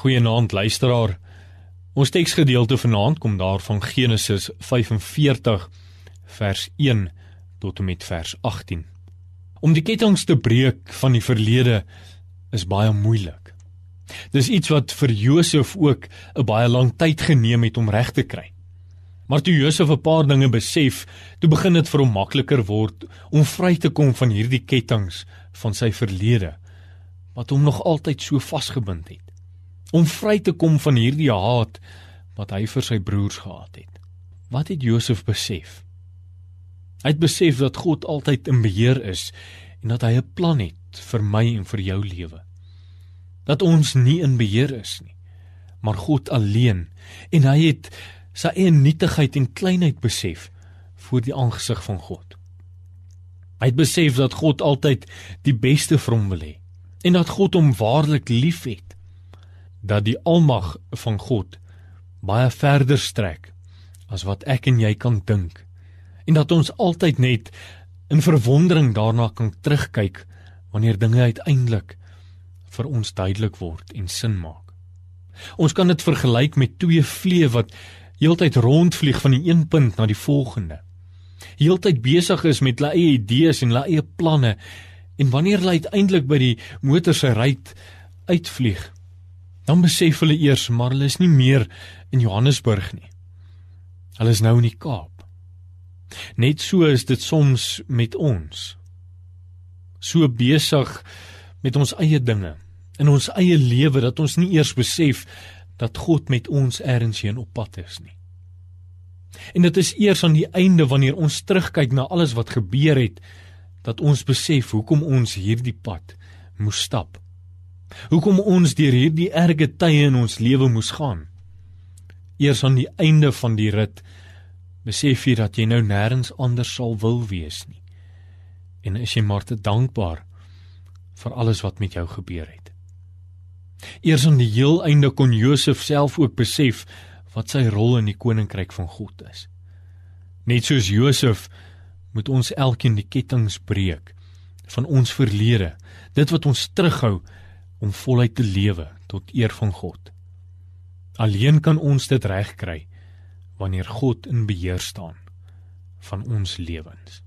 Goeienaand luisteraar. Ons teksgedeelte vanaand kom daarvan Genesis 45 vers 1 tot en met vers 18. Om die kettinge te breek van die verlede is baie moeilik. Dis iets wat vir Josef ook 'n baie lang tyd geneem het om reg te kry. Maar toe Josef 'n paar dinge besef, toe begin dit vir hom makliker word om vry te kom van hierdie kettinge van sy verlede wat hom nog altyd so vasgebind het om vry te kom van hierdie haat wat hy vir sy broers gehad het. Wat het Josef besef? Hy het besef dat God altyd in beheer is en dat hy 'n plan het vir my en vir jou lewe. Dat ons nie in beheer is nie, maar God alleen en hy het sy eie nietigheid en kleinheid besef voor die aangesig van God. Hy het besef dat God altyd die beste vir hom wil hê en dat God hom waarlik liefhet dat die almag van God baie verder strek as wat ek en jy kan dink en dat ons altyd net in verwondering daarna kan terugkyk wanneer dinge uiteindelik vir ons duidelik word en sin maak. Ons kan dit vergelyk met twee vliee wat heeltyd rondvlieg van die een punt na die volgende. Heeltyd besig is met hulle eie idees en hulle eie planne en wanneer hulle uiteindelik by die motor se ruit uitvlieg, Dan besef hulle eers maar hulle is nie meer in Johannesburg nie. Hulle is nou in die Kaap. Net so is dit soms met ons. So besig met ons eie dinge in ons eie lewe dat ons nie eers besef dat God met ons ergens heen op pad is nie. En dit is eers aan die einde wanneer ons terugkyk na alles wat gebeur het dat ons besef hoekom ons hierdie pad moes stap. Hoekom ons deur hierdie erge tye in ons lewe moes gaan? Eers aan die einde van die rit besef jy dat jy nou nêrens anders sal wil wees nie. En is jy maar te dankbaar vir alles wat met jou gebeur het. Eers aan die heel einde kon Josef self ook besef wat sy rol in die koninkryk van God is. Net soos Josef moet ons elkeen die kettinge breek van ons verlede, dit wat ons terughou om voluit te lewe tot eer van God. Alleen kan ons dit regkry wanneer God in beheer staan van ons lewens.